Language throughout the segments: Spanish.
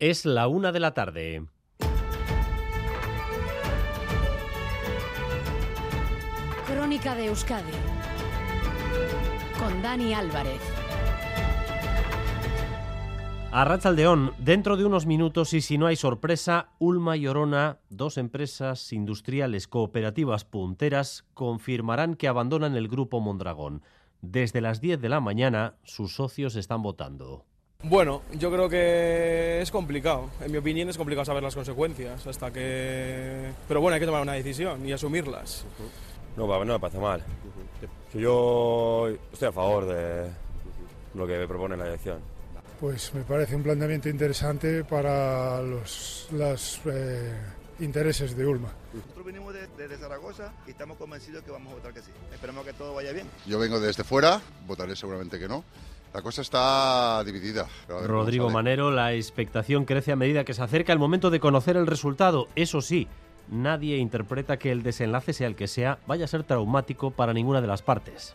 Es la una de la tarde. Crónica de Euskadi con Dani Álvarez. A Rachaldeón, dentro de unos minutos y si no hay sorpresa, Ulma y Orona, dos empresas industriales cooperativas punteras, confirmarán que abandonan el grupo Mondragón. Desde las 10 de la mañana, sus socios están votando. Bueno, yo creo que es complicado. En mi opinión es complicado saber las consecuencias hasta que... Pero bueno, hay que tomar una decisión y asumirlas. No, no me parece mal. Yo estoy a favor de lo que me propone la elección. Pues me parece un planteamiento interesante para los las, eh, intereses de Ulma. Nosotros venimos desde de, Zaragoza y estamos convencidos que vamos a votar que sí. Esperemos que todo vaya bien. Yo vengo desde fuera, votaré seguramente que no. La cosa está dividida. Rodrigo Manero, la expectación crece a medida que se acerca el momento de conocer el resultado. Eso sí, nadie interpreta que el desenlace sea el que sea, vaya a ser traumático para ninguna de las partes.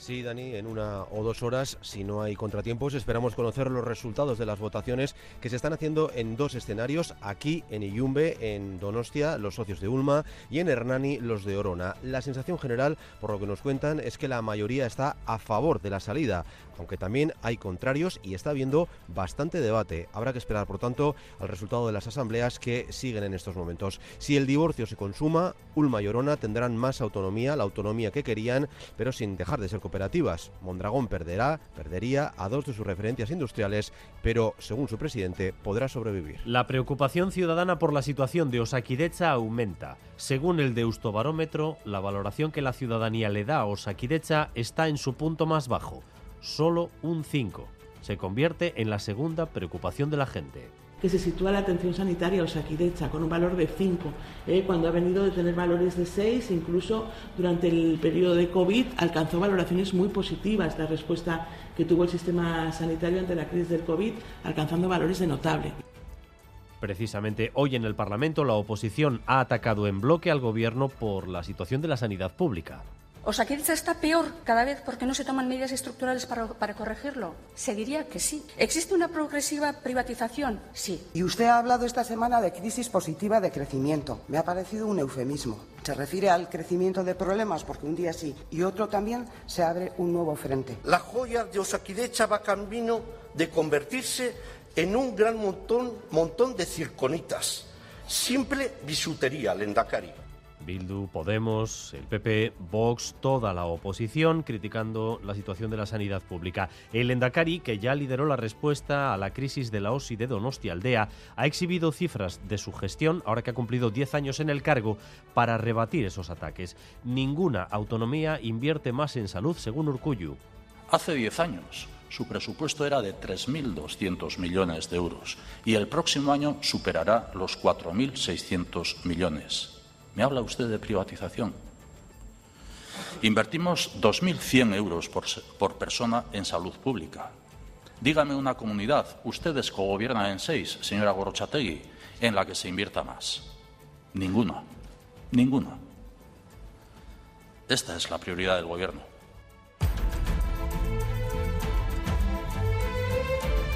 Sí, Dani, en una o dos horas, si no hay contratiempos, esperamos conocer los resultados de las votaciones que se están haciendo en dos escenarios, aquí en Iyumbe, en Donostia, los socios de Ulma, y en Hernani, los de Orona. La sensación general, por lo que nos cuentan, es que la mayoría está a favor de la salida, aunque también hay contrarios y está habiendo bastante debate. Habrá que esperar, por tanto, al resultado de las asambleas que siguen en estos momentos. Si el divorcio se consuma, Ulma y Orona tendrán más autonomía, la autonomía que querían, pero sin dejar de ser cooperativas. Mondragón perderá, perdería a dos de sus referencias industriales, pero, según su presidente, podrá sobrevivir. La preocupación ciudadana por la situación de Osakidecha aumenta. Según el Deustobarómetro, la valoración que la ciudadanía le da a Osakidecha está en su punto más bajo solo un 5. Se convierte en la segunda preocupación de la gente que se sitúa la atención sanitaria Osakidecha con un valor de 5, eh, cuando ha venido de tener valores de 6, incluso durante el periodo de COVID alcanzó valoraciones muy positivas la respuesta que tuvo el sistema sanitario ante la crisis del COVID, alcanzando valores de notable. Precisamente hoy en el Parlamento la oposición ha atacado en bloque al gobierno por la situación de la sanidad pública. ¿Osakidza está peor cada vez porque no se toman medidas estructurales para, para, corregirlo? Se diría que sí. ¿Existe una progresiva privatización? Sí. Y usted ha hablado esta semana de crisis positiva de crecimiento. Me ha parecido un eufemismo. Se refiere al crecimiento de problemas porque un día sí y otro también se abre un nuevo frente. La joya de Osakidecha va camino de convertirse en un gran montón, montón de circonitas. Simple bisutería, Lendakari. Bildu, Podemos, el PP, Vox, toda la oposición criticando la situación de la sanidad pública. El Endacari, que ya lideró la respuesta a la crisis de la OSI de Donostia Aldea, ha exhibido cifras de su gestión, ahora que ha cumplido 10 años en el cargo, para rebatir esos ataques. Ninguna autonomía invierte más en salud, según Urcuyu. Hace 10 años su presupuesto era de 3.200 millones de euros y el próximo año superará los 4.600 millones. ¿Me habla usted de privatización? Invertimos 2.100 euros por, persona en salud pública. Dígame una comunidad, ustedes cogobiernan en seis, señora Gorochategui, en la que se invierta más. Ninguna, ninguna. Esta es la prioridad del Gobierno.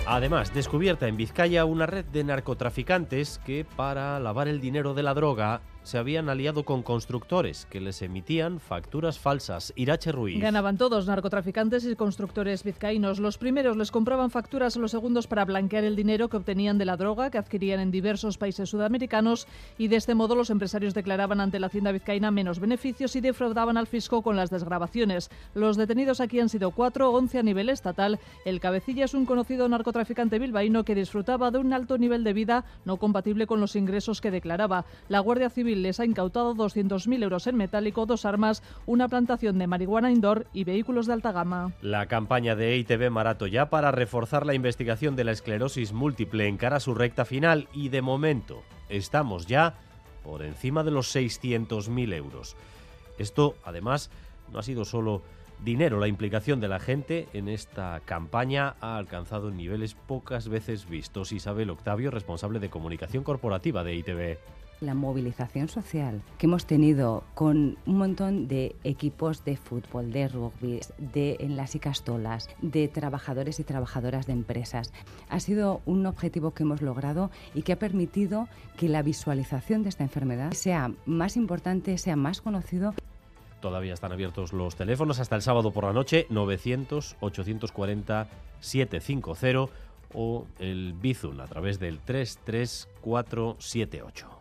Además, descubierta en Vizcaya una red de narcotraficantes que, para lavar el dinero de la droga, se habían aliado con constructores que les emitían facturas falsas. Irache Ruiz. Ganaban todos, narcotraficantes y constructores vizcaínos. Los primeros les compraban facturas a los segundos para blanquear el dinero que obtenían de la droga que adquirían en diversos países sudamericanos y de este modo los empresarios declaraban ante la hacienda vizcaína menos beneficios y defraudaban al fisco con las desgrabaciones. Los detenidos aquí han sido cuatro, once a nivel estatal. El cabecilla es un conocido narcotraficante bilbaíno que disfrutaba de un alto nivel de vida no compatible con los ingresos que declaraba. La Guardia Civil les ha incautado 200.000 euros en metálico, dos armas, una plantación de marihuana indoor y vehículos de alta gama. La campaña de EITB Marato ya para reforzar la investigación de la esclerosis múltiple encara su recta final y de momento estamos ya por encima de los 600.000 euros. Esto, además, no ha sido solo dinero. La implicación de la gente en esta campaña ha alcanzado niveles pocas veces vistos. Isabel Octavio, responsable de comunicación corporativa de ITV. La movilización social que hemos tenido con un montón de equipos de fútbol, de rugby, de en las Icastolas, de trabajadores y trabajadoras de empresas, ha sido un objetivo que hemos logrado y que ha permitido que la visualización de esta enfermedad sea más importante, sea más conocido. Todavía están abiertos los teléfonos hasta el sábado por la noche, 900-840-750 o el Bizun a través del 33478.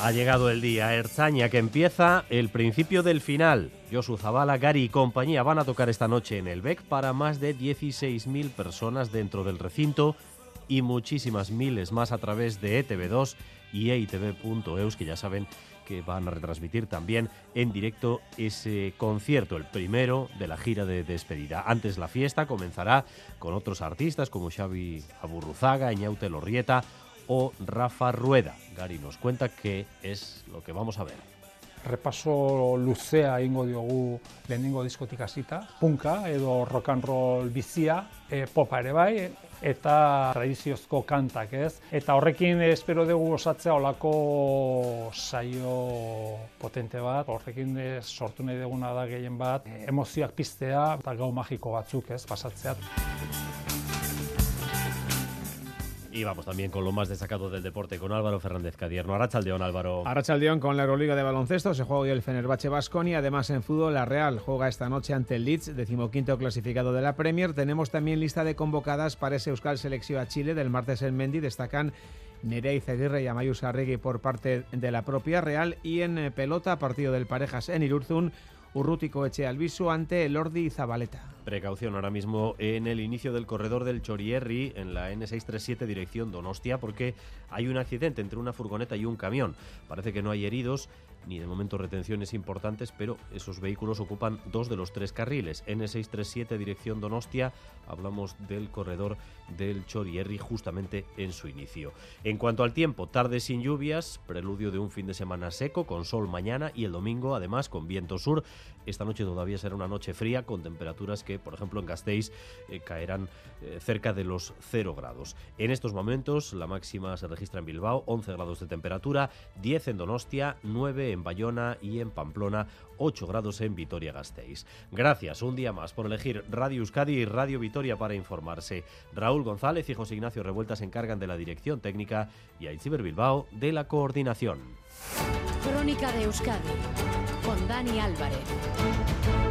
Ha llegado el día, Erzaña, que empieza el principio del final. Josu Zabala, Gary y compañía van a tocar esta noche en el BEC para más de 16.000 personas dentro del recinto y muchísimas miles más a través de ETV2 y eitv.eus, que ya saben que van a retransmitir también en directo ese concierto, el primero de la gira de despedida. Antes la fiesta comenzará con otros artistas como Xavi Aburruzaga, Eñaute Lorrieta o Rafa Rueda. Gary nos cuenta qué es lo que vamos a ver. Repaso luzea ingo diogu lehenengo diskotik hasita, punka edo rock and roll bizia, e, popa ere bai, eta tradiziozko kantak, ez? Eta horrekin espero dugu osatzea olako saio potente bat, horrekin ez, sortu nahi duguna da gehien bat, emozioak piztea eta gau magiko batzuk, ez, pasatzea. Y vamos también con lo más destacado del deporte con Álvaro Fernández Cadierno. Arrachaldeón, Álvaro. Arrachaldeón con la Euroliga de baloncesto. Se juega hoy el Fenerbahce Basconi. Además, en fútbol, la Real juega esta noche ante el Leeds, decimoquinto clasificado de la Premier. Tenemos también lista de convocadas para ese Euskal Selección a Chile del martes en Mendy. Destacan Nerea Izaguirre y Amayus Arregui por parte de la propia Real. Y en eh, pelota, partido del Parejas en Irurzun. Urrútico Eche Alviso ante el Ordi Zabaleta. Precaución ahora mismo en el inicio del corredor del Chorierri en la N637 dirección Donostia porque hay un accidente entre una furgoneta y un camión. Parece que no hay heridos ni de momento retenciones importantes, pero esos vehículos ocupan dos de los tres carriles. N637 dirección Donostia, hablamos del corredor del Chorierri justamente en su inicio. En cuanto al tiempo, tarde sin lluvias, preludio de un fin de semana seco con sol mañana y el domingo además con viento sur. Esta noche todavía será una noche fría con temperaturas que, por ejemplo, en Gasteiz eh, caerán eh, cerca de los 0 grados. En estos momentos la máxima se registra en Bilbao, 11 grados de temperatura, 10 en Donostia, 9 en Bayona y en Pamplona, 8 grados en Vitoria-Gasteiz. Gracias un día más por elegir Radio Euskadi y Radio Vitoria para informarse. Raúl González y José Ignacio Revuelta se encargan de la dirección técnica y Aitziber Bilbao de la coordinación. Crónica de Euskadi con Dani Álvarez.